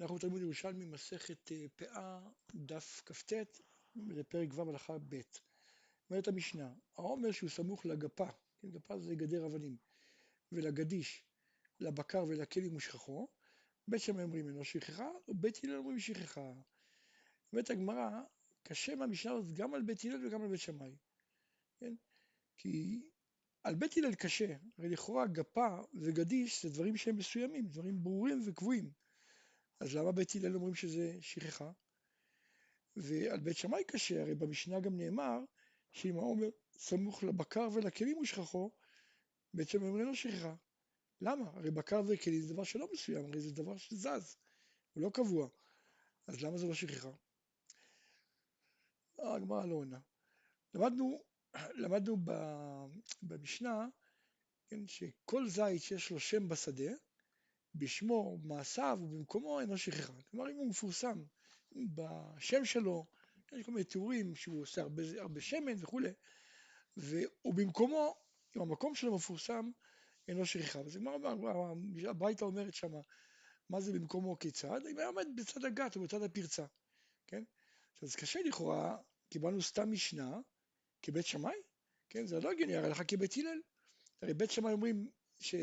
אנחנו בתלמוד ירושלמי, מסכת אה, פאה, דף כ"ט, לפרק ו' הלכה ב'. אומרת המשנה, העומר שהוא סמוך לגפה, כן, גפה זה גדר אבנים, ולגדיש, לבקר ולכלים ושכחו, בית שמאי אומרים אינו שכחה, ובית הלל אומרים שכחה. אומרת הגמרא, קשה מהמשנה הזאת גם על בית הלל וגם על בית שמאי, כן? כי על בית הלל קשה, הרי לכאורה גפה וגדיש זה דברים שהם מסוימים, דברים ברורים וקבועים. אז למה בית הלל אומרים שזה שכחה? ועל בית שמאי קשה, הרי במשנה גם נאמר שאם העומר סמוך לבקר ולכלים ושכחו, בית שמאי אומרים לו שכחה. למה? הרי בקר וכלים זה דבר שלא מסוים, הרי זה דבר שזז, הוא לא קבוע. אז למה זה לא שכחה? הגמרא לא עונה. למדנו, למדנו במשנה, כן, שכל זית שיש לו שם בשדה, בשמו, מעשיו ובמקומו אינו שכחה. כלומר, אם הוא מפורסם בשם שלו, יש כל מיני תיאורים שהוא עושה הרבה, הרבה שמן וכולי, ובמקומו, אם המקום שלו מפורסם, אינו שכחה. וזה כבר הברייתא אומרת שמה, מה זה במקומו כיצד? אם היה עומד בצד הגת או בצד הפרצה, כן? אז קשה לכאורה, קיבלנו סתם משנה כבית שמאי, כן? זה לא הגיוני, הרי לך כבית הלל. הרי בית שמאי אומרים ש...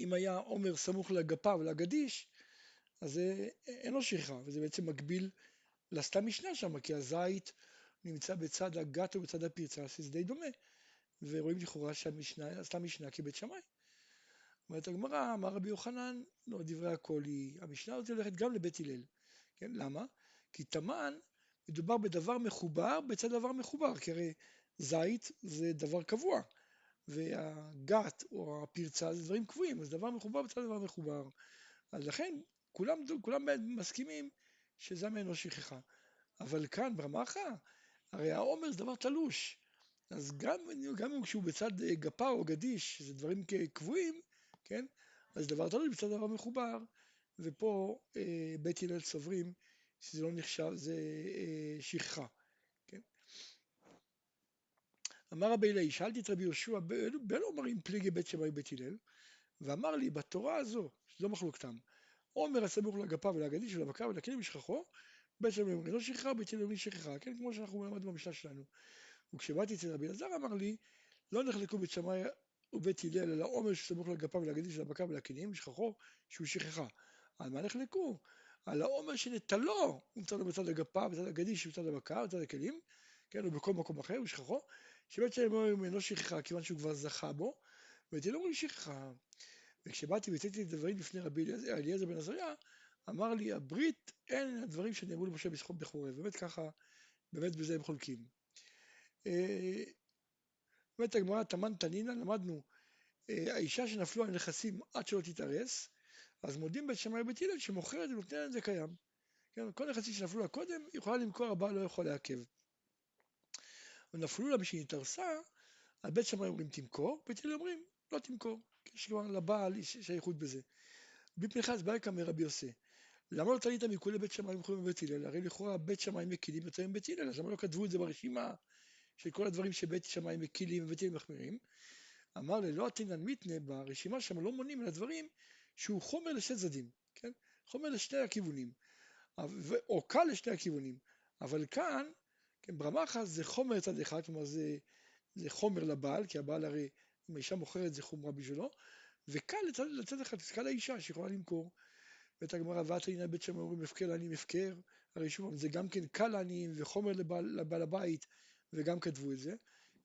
אם היה עומר סמוך לגפה ולגדיש, אז זה אין לו שכחה, וזה בעצם מקביל לסתם משנה שם, כי הזית נמצא בצד הגת או בצד הפרצה, אז זה די דומה, ורואים לכאורה שהמשנה, סתם משנה כבית שמאי. אומרת הגמרא, אמר רבי יוחנן, לא, דברי הכל היא, המשנה הזאת הולכת גם לבית הלל, כן, למה? כי תמן מדובר בדבר מחובר בצד דבר מחובר, כי הרי זית זה דבר קבוע, והגת או הפרצה זה דברים קבועים, אז דבר מחובר בצד דבר מחובר. אז לכן כולם, כולם מסכימים שזה ממנו שכחה. אבל כאן ברמחה, הרי העומר זה דבר תלוש. אז גם, גם אם כשהוא בצד אה, גפה או גדיש, שזה דברים קבועים, כן? אז דבר תלוי בצד דבר מחובר, ופה אה, בית הלל סוברים שזה לא נחשב, זה אה, שכחה. אמר רבי אלי, שאלתי את רבי יהושע, באלו אומרים פליגי בית שמאי בית הלל, ואמר לי, בתורה הזו, שזו מחלוקתם, עומר הסמוך לגפה ולגדיש ולבקר ולכלים ושכחו, בית שמאי אומרים לא שכחה, בית הלל אומרים שכחה, כן, כמו שאנחנו למדנו במשנה שלנו. וכשבאתי אצל רבי אלעזר אמר לי, לא נחלקו בית שמאי ובית הלל, אלא עומר שסמוך לגפה ולגדיש ולבקר ולכלים ושכחו, שהוא שכחה. על מה נחלקו? על העומר שנטלו, נמצא לו בצד הגפה, בצד הגדיש, בצד הבקר, בצד הכלים, כן, או בכל מקום אחר, ושכחו, שבית שלהם אינו שכחה כיוון שהוא כבר זכה בו, לא אומרים שכחה. וכשבאתי והצאתי את הדברים בפני רבי אליעזר בן עזריה, אמר לי הברית אין הדברים שנאמרו למשה בחורף, באמת ככה, באמת בזה הם חולקים. אה, באמת הגמרא תמן תנינא, למדנו, אה, האישה שנפלו על נכסים עד שלא תתארס, אז מודים בית שמאי ובית הלל שמוכרת ונותנת את זה קיים. כן, כל נכסים שנפלו לה קודם, יכולה למכור, הבעל לא יכול לעכב. ונפלו לה בשביל התארסה, על בית שמאי אומרים תמכור, בית הלל אומרים לא תמכור, יש כבר לבעל שייכות בזה. בפנחס ברקה מרבי יוסי, למה לא תלית מכולי בית שמאי ומכולי בבית הלל? הרי לכאורה בית שמאי מקילים יותר מבית הלל, אז למה לא כתבו את זה ברשימה של כל הדברים שבית שמאי מקילים ובית הלל מחמירים? אמר לי, לא עתינן מיתנה, ברשימה שם לא מונים על הדברים שהוא חומר לשני צדדים, כן? חומר לשני הכיוונים, או קל לשני הכיוונים, אבל כאן כן, ברמחה זה חומר לצד אחד, כלומר זה, זה חומר לבעל, כי הבעל הרי, אם האישה מוכרת זה חומרה בשבילו, וקל לצד, לצד אחד, קל לאישה שיכולה למכור. ואת הגמרא, ואת עיני בית שם אומרים הפקר לעניים הפקר, הרי שוב זה גם כן קל לעניים וחומר לבעל, לבעל הבית, וגם כתבו את זה.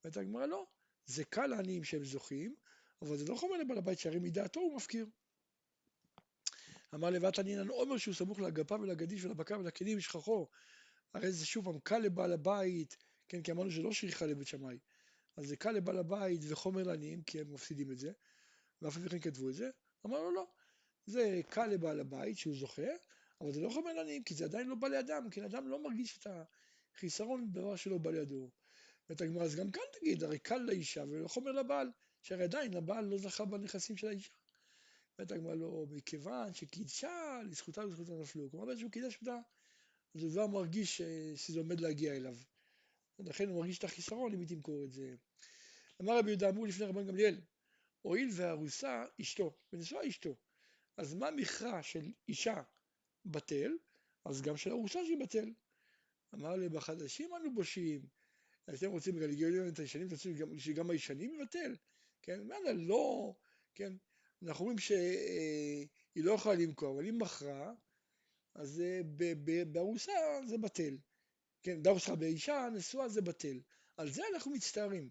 ואת הגמרא לא, זה קל לעניים שהם זוכים, אבל זה לא חומר לבעל הבית שהרי מדעתו הוא מפקיר. אמר לבאת ענינן עומר שהוא סמוך לאגפיו ולגדיש ולבקר ולכלים שכחו, הרי זה שוב פעם קל לבעל הבית, כן, כי אמרנו שלא שכחה לבית שמאי, אז זה קל לבעל הבית וחומר לעניים, כי הם מפסידים את זה, ואף כן כתבו את זה, אמרנו לא, זה קל לבעל הבית שהוא זוכה, אבל זה לא חומר לעניים, כי זה עדיין לא בא לידם, כי אדם לא מרגיש את החיסרון בדבר שלא בא לידו. ואת הגמרא, אז גם כאן תגיד, הרי קל לאישה ולא חומר לבעל, שהרי עדיין הבעל לא זכה בנכסים של האישה. ואת הגמרא לא, מכיוון שקידשה, לזכותה ולזכותה נפלו. כלומר, שהוא קידש אותה אז הוא כבר מרגיש שזה עומד להגיע אליו. ולכן הוא מרגיש את החיסרון אם היא תמכור את זה. אמר רבי יהודה אמרו לפני רבן גמליאל, הואיל והארוסה אשתו, ונשואה אשתו, אז מה מכרע של אישה בטל, אז גם של ארוסה שיבטל. אמר לי, בחדשים אנו בושים, אתם רוצים לגלגל את הישנים, אתם רוצים שגם הישנים יבטל? כן, מה לא, כן, אנחנו אומרים שהיא לא יכולה למכור, אבל אם מכרה, אז בארוסה זה בטל. כן, דרסה באישה נשואה זה בטל. על זה אנחנו מצטערים.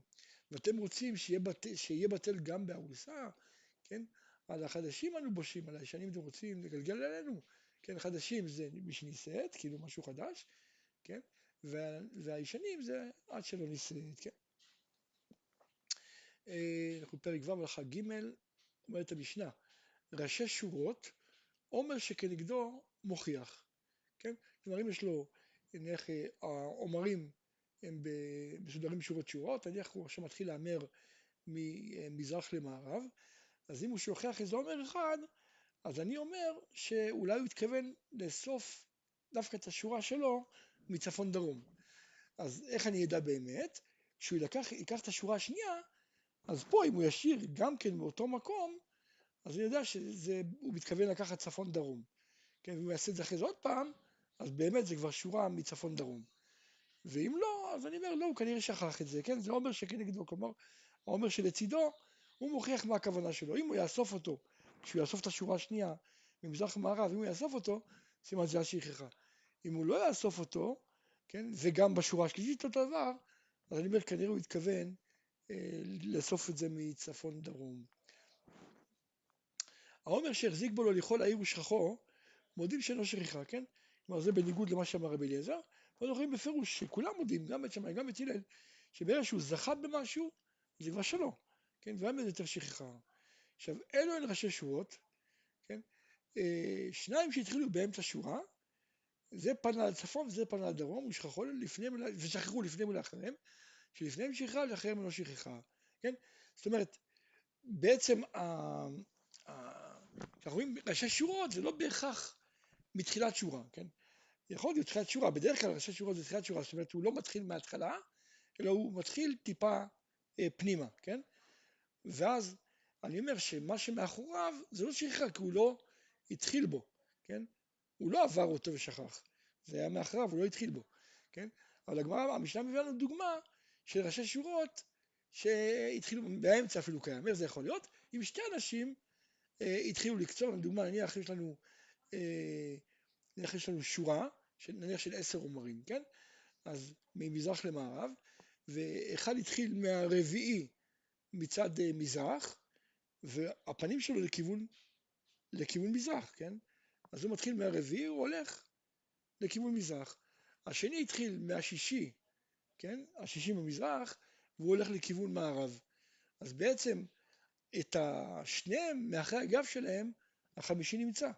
ואתם רוצים שיהיה בטל, שיהיה בטל גם בארוסה, כן? על החדשים אנו בושים, על הישנים אתם רוצים לגלגל עלינו, כן? חדשים זה מי שנישאת, כאילו משהו חדש, כן? וה, והישנים זה עד שלא נישאת, כן? אה, אנחנו פרק ו' הלכה ג', אומרת המשנה, ראשי שורות, עומר שכנגדו מוכיח, כן? כלומר אם יש לו, נניח העומרים הם מסודרים שורות שורות, נניח הוא עכשיו מתחיל להמר ממזרח למערב, אז אם הוא שוכח איזה עומר אחד, אז אני אומר שאולי הוא התכוון לאסוף דווקא את השורה שלו מצפון דרום. אז איך אני אדע באמת? כשהוא יקח, ייקח את השורה השנייה, אז פה אם הוא ישאיר גם כן באותו מקום, אז אני יודע שהוא מתכוון לקחת צפון דרום. כן, ואם הוא יעשה את זה אחרי זה עוד פעם, אז באמת זה כבר שורה מצפון דרום. ואם לא, אז אני אומר, לא, הוא כנראה שכח את זה, כן? זה עומר שכנגדו, כלומר, העומר שלצידו, הוא מוכיח מה הכוונה שלו. אם הוא יאסוף אותו, כשהוא יאסוף את השורה השנייה ממזרח למערב, אם הוא יאסוף אותו, סימן זה השכחה. אם הוא לא יאסוף אותו, כן, וגם בשורה השלישית אותו דבר, אז אני אומר, כנראה הוא התכוון אה, לאסוף את זה מצפון דרום. העומר שהחזיק בו לו לאכול העיר ושכחו, מודים שאינו שכחה, כן? כלומר זה בניגוד למה שאמר רבי אליעזר, אנחנו רואים בפירוש שכולם מודים, גם בית שמאי, גם בית הלל, שברגע שהוא זכה במשהו, זה כבר שלו, כן? ואין בזה יותר שכחה. עכשיו, אלו הן ראשי שורות, כן? אה, שניים שהתחילו באמצע שורה, זה פנה לצפון וזה פנה לדרום, ושכחו לפניהם, ושכחו לפניהם ולאחריהם, שלפניהם שכחה ולאחריהם לא שכחה, כן? זאת אומרת, בעצם, כשאנחנו רואים ראשי שורות, זה לא בהכרח מתחילת שורה, כן? יכול להיות תחילת שורה, בדרך כלל ראשי שורות זה תחילת שורה, זאת אומרת הוא לא מתחיל מההתחלה, אלא הוא מתחיל טיפה אה, פנימה, כן? ואז אני אומר שמה שמאחוריו זה לא שכחה, כי הוא לא התחיל בו, כן? הוא לא עבר אותו ושכח, זה היה מאחריו, הוא לא התחיל בו, כן? אבל הגמרא, המשנה מביאה לנו דוגמה של ראשי שורות שהתחילו באמצע אפילו קיים, איך זה יכול להיות? אם שתי אנשים אה, התחילו לקצור, לדוגמה נניח יש לנו נניח יש לנו שורה, נניח של עשר עומרים, כן? אז ממזרח למערב, ואחד התחיל מהרביעי מצד אה, מזרח, והפנים שלו לכיוון, לכיוון מזרח, כן? אז הוא מתחיל מהרביעי, הוא הולך לכיוון מזרח. השני התחיל מהשישי, כן? השישי במזרח, והוא הולך לכיוון מערב. אז בעצם את השניהם, מאחרי הגב שלהם, החמישי נמצא,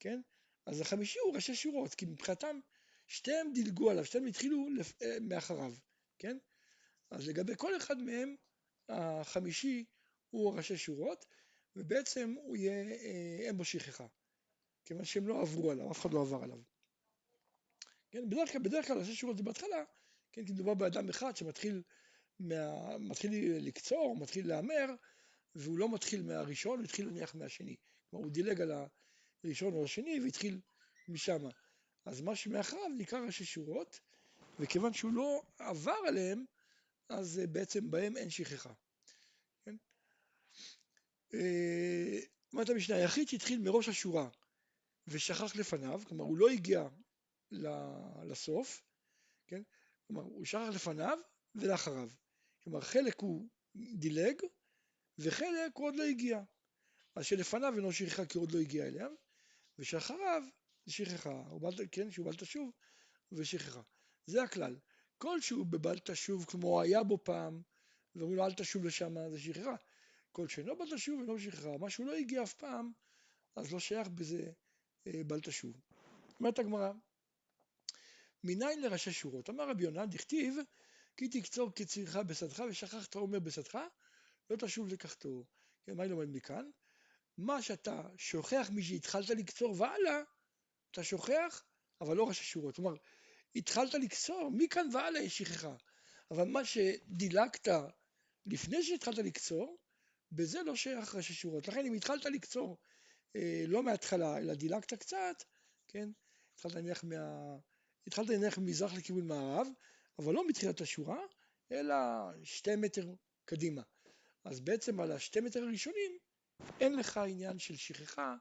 כן? אז החמישי הוא ראשי שורות, כי מבחינתם שתיהם דילגו עליו, שתיהם התחילו לפ... אה, מאחריו, כן? אז לגבי כל אחד מהם, החמישי הוא ראשי שורות, ובעצם הוא יהיה, אה, אין בו שכחה, כיוון שהם לא עברו עליו, אף אחד לא עבר עליו. כן, בדרך כלל, בדרך כלל ראשי שורות זה בהתחלה, כן, כי מדובר באדם אחד שמתחיל מה, מתחיל לקצור, מתחיל להמר, והוא לא מתחיל מהראשון, הוא התחיל נניח מהשני. כלומר, הוא דילג על, ראשון או השני והתחיל משם. אז מה שמאחריו נקרא ראשי שורות, וכיוון שהוא לא עבר עליהם, אז אה, בעצם בהם אין שכחה. כן? אה, אומרת המשנה, היחיד שהתחיל מראש השורה ושכח לפניו, כלומר הוא לא הגיע לסוף, כן? כלומר הוא שכח לפניו ולאחריו. כלומר חלק הוא דילג וחלק הוא עוד לא הגיע. אז שלפניו אינו שכחה כי עוד לא הגיע אליהם, ושאחריו שכחה, כן, שהוא בל תשוב ושכחה. זה הכלל. כל שהוא בבל תשוב כמו היה בו פעם, ואומרים לו אל תשוב לשם זה שכחה. כל שאינו בל תשוב אינו שכחה. מה שהוא לא הגיע אף פעם, אז לא שייך בזה אה, בל תשוב. אומרת הגמרא, מניין לראשי שורות? אמר רבי יונה, דכתיב כי תקצור קצירך בשדך ושכחת אומר בשדך, לא תשוב לקחתו. כן, מה היא לומדת מכאן? מה שאתה שוכח משהתחלת לקצור והלאה, אתה שוכח, אבל לא ראשי שורות. כלומר, התחלת לקצור, מכאן והלאה יש שכחה. אבל מה שדילגת לפני שהתחלת לקצור, בזה לא שייך ראשי שורות. לכן אם התחלת לקצור אה, לא מההתחלה, אלא דילגת קצת, כן? התחלת להניח, מה... התחלת להניח ממזרח לכיוון מערב, אבל לא מתחילת השורה, אלא שתי מטר קדימה. אז בעצם על השתי מטר הראשונים אין לך עניין של שכחה,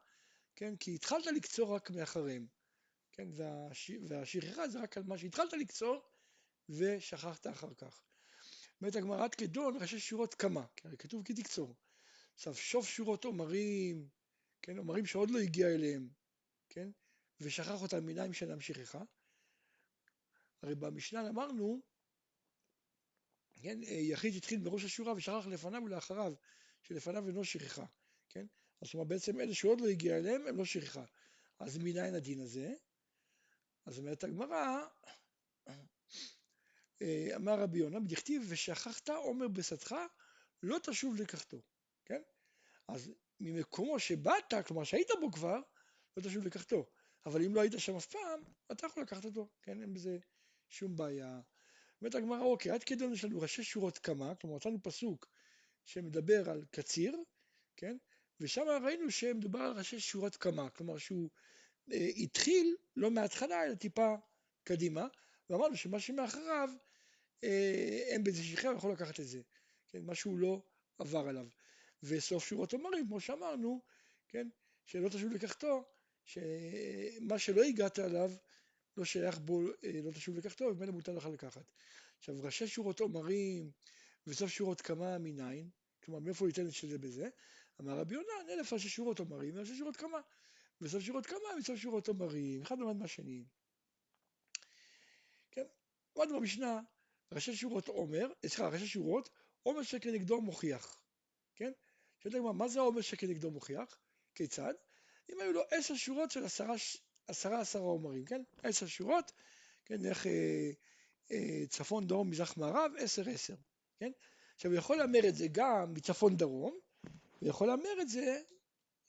כן? כי התחלת לקצור רק מאחריהם, כן? והש... והשכחה זה רק על מה שהתחלת לקצור ושכחת אחר כך. אומרת הגמרא עד כדון ראשי שורות כמה, הרי כתוב כי תקצור. עכשיו שוף שורות עומרים, כן, עומרים שעוד לא הגיע אליהם, כן, ושכח אותם מניים שאינם שכחה. הרי במשנה אמרנו, כן, יחיד התחיל בראש השורה ושכח לפניו ולאחריו, שלפניו אינו שכחה, כן? אז אומרת בעצם אלה שעוד לא הגיע אליהם הם לא שכחה. אז מניין הדין הזה? אז אומרת הגמרא, אה, אמר רבי יונה, בדכתיב ושכחת עומר בשדך לא תשוב לקחתו, כן? אז ממקומו שבאת, כלומר שהיית בו כבר, לא תשוב לקחתו. אבל אם לא היית שם אף פעם, אתה יכול לקחת אותו, כן? אין בזה שום בעיה. אומרת הגמרא, אוקיי, עד כדי יש לנו ראשי שורות כמה, כלומר מצאנו פסוק שמדבר על קציר, כן? ושם ראינו שמדובר על ראשי שורות כמה, כלומר שהוא אה, התחיל לא מההתחלה אלא טיפה קדימה, ואמרנו שמה שמאחריו אה, אין בזה שכחה, יכול לקחת את זה, כן? מה שהוא לא עבר עליו. וסוף שורות אומרים, כמו שאמרנו, כן? שלא תשוב לקחתו, שמה שלא הגעת עליו לא שייך בו, אה, לא תשוב לקחתו, וממנו מותר לך לקחת. עכשיו, ראשי שורות אומרים, וסוף שורות כמה מניין, כלומר, מאיפה ייתן את שזה בזה? אמר רבי יונה, אלף ראשי שורות אומרים, וראשי שורות כמה. וסוף שורות כמה, וסוף שורות אומרים, אחד למד מהשני. כן, למדנו במשנה, ראשי שורות עומר, סליחה, ראשי שורות, עומר שכנגדו מוכיח, כן? שאתה אומר, מה זה העומר שכנגדו מוכיח? כיצד? אם היו לו עשר שורות של עשרה, עשרה עשרה עומרים, כן? עשר שורות, כן? איך אה, אה, צפון, דרום, מזרח, מערב, עשר עשר, כן? עכשיו הוא יכול לאמר את זה גם מצפון דרום, הוא יכול לאמר את זה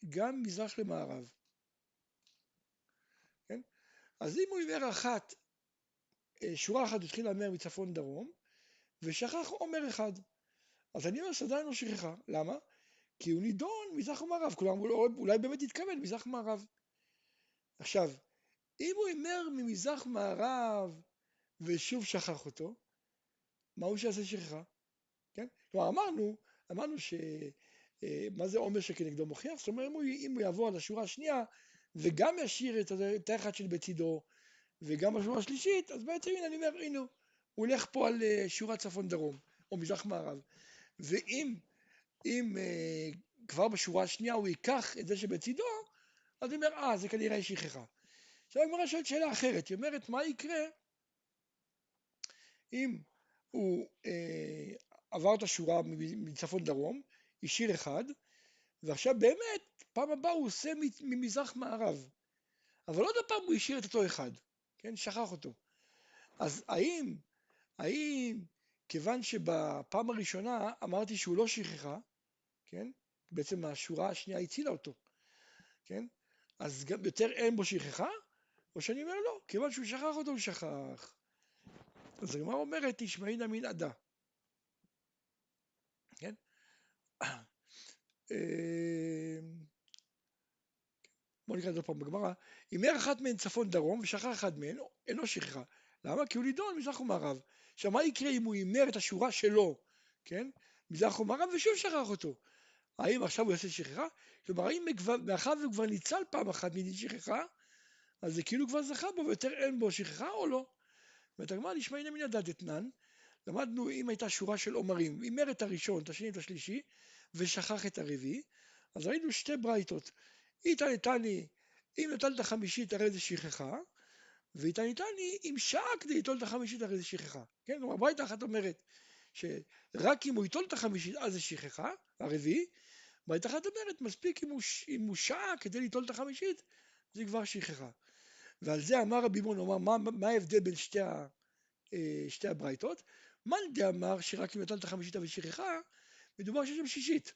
גם מזרח למערב, כן? אז אם הוא עיוור אחת, אה, שורה אחת התחיל להמר מצפון דרום, ושכח עומר אחד. אז אני אומר שעדיין לא שכחה, למה? כי הוא נידון מזרח ומערב, כלומר אולי באמת התכוון מזרח ומערב. עכשיו, אם הוא הימר ממזרח מערב ושוב שכח אותו, מה הוא שיעשה שכחה? כן? כלומר אמרנו, אמרנו ש... אה, מה זה עומר שכנגדו מוכיח? זאת אומרת אם הוא, אם הוא יעבור על השורה השנייה וגם ישאיר את האחד בצידו וגם בשורה השלישית, אז בעצם הנה אני אומר, הנה הוא הולך פה על אה, שורה צפון דרום או מזרח מערב ואם אם uh, כבר בשורה השנייה הוא ייקח את זה שבצידו, אז הוא אומר, אה, זה כנראה שכחה. עכשיו הגמרא שואלת שאלה אחרת, היא אומרת, מה יקרה אם הוא אה, עבר את השורה מצפון דרום, השאיר אחד, ועכשיו באמת, פעם הבאה הוא עושה ממזרח מערב. אבל עוד פעם הוא השאיר את אותו אחד, כן? שכח אותו. אז האם, האם כיוון שבפעם הראשונה אמרתי שהוא לא שכחה, כן? בעצם השורה השנייה הצילה אותו, כן? אז גם יותר אין בו שכחה, או שאני אומר לא, כיוון שהוא שכח אותו הוא שכח. אז הגמרא אומרת תשמעינא מן עדה. כן? אמ, בואו נקרא את זה פעם בגמרא. הימר אחת מהן צפון דרום ושכח אחד מהן, אינו שכחה. למה? כי הוא נידון מזרח ומערב. עכשיו מה יקרה אם הוא הימר את השורה שלו, כן? מזרח ומערב ושוב שכח אותו. האם עכשיו הוא יעשה שכחה? כלומר, האם מאחר והוא כבר ניצל פעם אחת מדין שכחה, אז זה כאילו כבר זכה בו ויותר אין בו שכחה או לא? אומרת הגמרא נשמע הנה מן הדת אתנן, למדנו אם הייתה שורה של עומרים, הימר את הראשון, את השני, את השלישי, ושכח את הרביעי, אז ראינו שתי ברייתות. איתא נתני, אם נטלת חמישית הרי זה שכחה, ואיתא נתני, אם שעה כדי ליטול את החמישית הרי זה שכחה. כן, כלומר ברייתא אחת אומרת שרק אם הוא ייטול את החמישית אז זה שכחה, הרביעי, ברית אחת אומרת, מספיק אם הוא, אם הוא שעה כדי ליטול את החמישית, זה כבר שכחה. ועל זה אמר רבי אמר, מה, מה ההבדל בין שתי, ה, אה, שתי הברייתות? מאן דאמר שרק אם נטל את החמישית ושכחה, מדובר שיש שם שישית.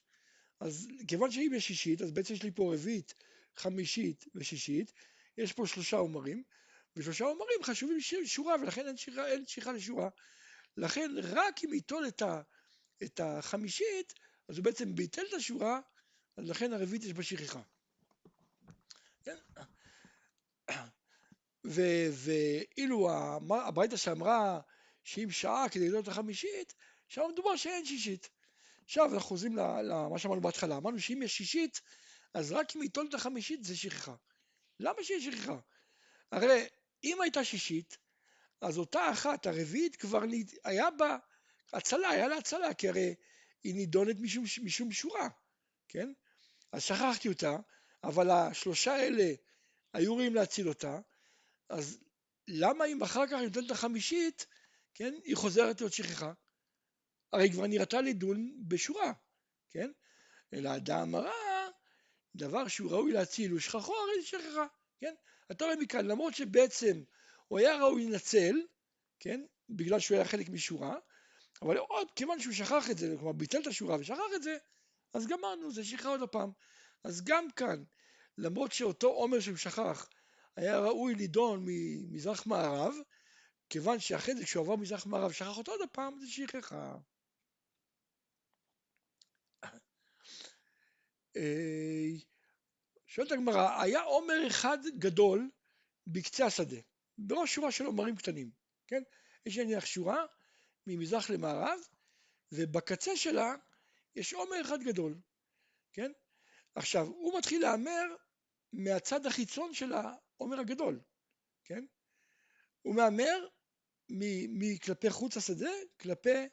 אז כיוון שאם יש שישית, אז בעצם יש לי פה רביעית, חמישית ושישית, יש פה שלושה עומרים, ושלושה עומרים חשובים שורה, ולכן אין שכחה, אין שכחה לשורה. לכן רק אם ייטול את, את החמישית, אז הוא בעצם ביטל את השורה, אז לכן הרביעית יש בה שכחה. כן? ואילו הברייתא שאמרה שאם שעה כדי את החמישית, שם מדובר שאין שישית. עכשיו אנחנו חוזרים למה שאמרנו בהתחלה, אמרנו שאם יש שישית, אז רק אם יטול את החמישית זה שכחה. למה שיש שכחה? הרי אם הייתה שישית, אז אותה אחת, הרביעית, כבר היה בה הצלה, היה לה הצלה, כי הרי היא נידונת משום, משום שורה, כן? אז שכחתי אותה, אבל השלושה האלה היו ראויים להציל אותה, אז למה אם אחר כך נותנת את החמישית, כן, היא חוזרת להיות שכחה? הרי כבר נראתה לדון בשורה, כן? אלא אדם הרע, דבר שהוא ראוי להציל הוא שכחו, הרי זה שכחה, כן? אתה רואה מכאן, למרות שבעצם הוא היה ראוי לנצל, כן? בגלל שהוא היה חלק משורה, אבל עוד, כיוון שהוא שכח את זה, כלומר ביטל את השורה ושכח את זה, אז גמרנו, זה שכחה עוד הפעם. אז גם כאן, למרות שאותו עומר שהוא שכח היה ראוי לידון ממזרח מערב, כיוון שאחרי זה כשהוא עבר מזרח מערב שכח אותו עוד הפעם, זה שכחה. אה, שואלת הגמרא, היה עומר אחד גדול בקצה השדה, בראש שורה של עומרים קטנים, כן? יש נניח שורה ממזרח למערב, ובקצה שלה יש עומר אחד גדול, כן? עכשיו, הוא מתחיל להמר מהצד החיצון של העומר הגדול, כן? הוא מהמר מכלפי חוץ השדה, כלפי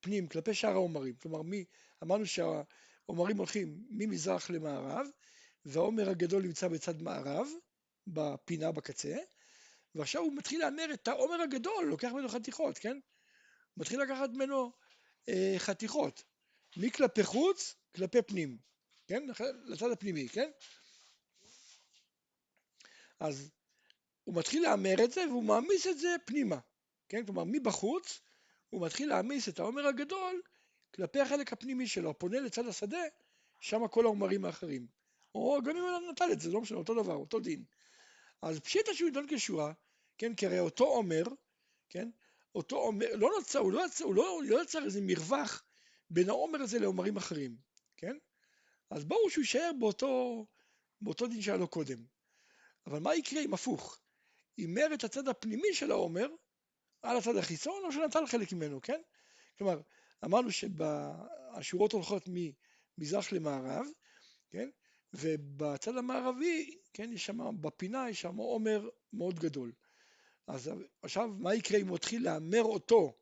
פנים, כלפי שאר העומרים. כלומר, מי, אמרנו שהעומרים הולכים ממזרח למערב, והעומר הגדול נמצא בצד מערב, בפינה בקצה, ועכשיו הוא מתחיל להמר את העומר הגדול, לוקח ממנו חתיכות, כן? מתחיל לקחת ממנו אה, חתיכות, מכלפי חוץ, כלפי פנים, כן? לצד הפנימי, כן? אז הוא מתחיל להמר את זה והוא מעמיס את זה פנימה, כן? כלומר מבחוץ הוא מתחיל להעמיס את העומר הגדול כלפי החלק הפנימי שלו, פונה לצד השדה, שם כל העומרים האחרים. או גם אם הוא נטל את זה, לא משנה, אותו דבר, אותו דין. אז פשיטא שהוא ידון כשורה, כן, כי הרי אותו עומר, כן, אותו עומר, לא נוצר, הוא לא יצר, הוא לא, לא יצר איזה מרווח בין העומר הזה לעומרים אחרים, כן? אז ברור שהוא יישאר באותו, באותו דין שהיה לו קודם. אבל מה יקרה אם הפוך? הימר את הצד הפנימי של העומר על הצד החיצון או שנטל חלק ממנו, כן? כלומר, אמרנו שהשורות הולכות ממזרח למערב, כן? ובצד המערבי, כן, יש שם, בפינה יש שם עומר מאוד גדול. אז עכשיו, מה יקרה אם הוא מתחיל להמר אותו,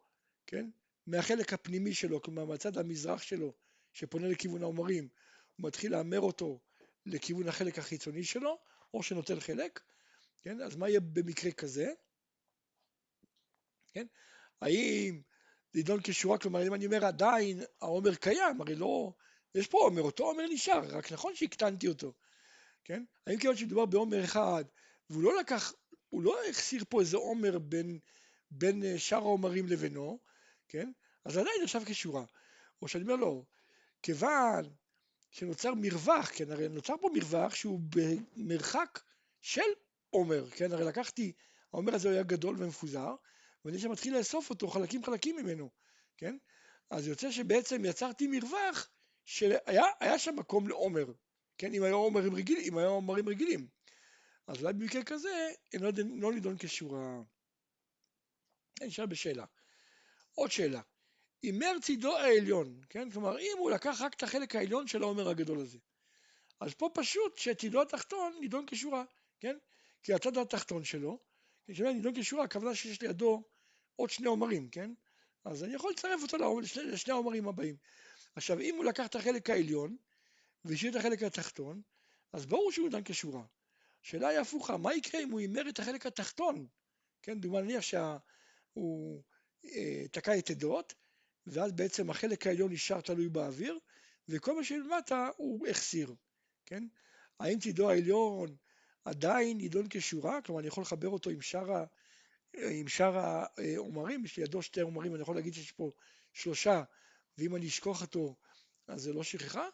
כן? מהחלק הפנימי שלו, כלומר מהצד המזרח שלו, שפונה לכיוון העומרים, הוא מתחיל להמר אותו לכיוון החלק החיצוני שלו, או שנוטל חלק, כן? אז מה יהיה במקרה כזה? כן? האם לדון כשורה, כלומר אם אני אומר עדיין העומר קיים, הרי לא, יש פה עומר, אותו עומר נשאר, רק נכון שהקטנתי אותו, כן? האם כיוון שמדובר בעומר אחד, והוא לא לקח, הוא לא החסיר פה איזה עומר בין, בין אה, שאר העומרים לבינו, כן? אז עדיין נחשב כשורה. או שאני אומר לו, כיוון שנוצר מרווח, כן, הרי נוצר פה מרווח שהוא במרחק של עומר, כן, הרי לקחתי, העומר הזה היה גדול ומפוזר, ואני שם מתחיל לאסוף אותו חלקים חלקים ממנו, כן, אז יוצא שבעצם יצרתי מרווח שהיה שם מקום לעומר, כן, אם היה עומרים רגילים, אם היה עומרים רגילים, אז אולי במקרה כזה, הם לא, לא נידון כשורה. נשאר בשאלה. עוד שאלה, הימר צידו העליון, כן? כלומר, אם הוא לקח רק את החלק העליון של העומר הגדול הזה. אז פה פשוט שצידו התחתון נידון כשורה, כן? כי הצד התחתון שלו, כשאומר נידון כשורה, הכוונה שיש לידו עוד שני עומרים, כן? אז אני יכול לצרף אותו לשני, לשני העומרים הבאים. עכשיו, אם הוא לקח את החלק העליון והשאיר את החלק התחתון, אז ברור שהוא נידון כשורה. השאלה היא הפוכה, מה יקרה אם הוא הימר את החלק התחתון? כן, דוגמה נניח שהוא אה, תקע את עדות, ואז בעצם החלק העליון נשאר תלוי באוויר, וכל מה שלמטה הוא החסיר, כן? האם צידו העליון עדיין יידון כשורה? כלומר, אני יכול לחבר אותו עם שאר, עם שאר העומרים, יש לידו שתי עומרים, אני יכול להגיד שיש פה שלושה, ואם אני אשכוח אותו, אז זה לא שכחה?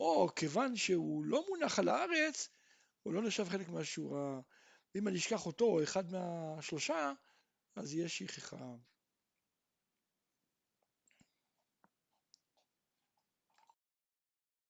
או כיוון שהוא לא מונח על הארץ, הוא לא נחשב חלק מהשורה, ואם אני אשכח אותו, או אחד מהשלושה, אז יהיה שכחה.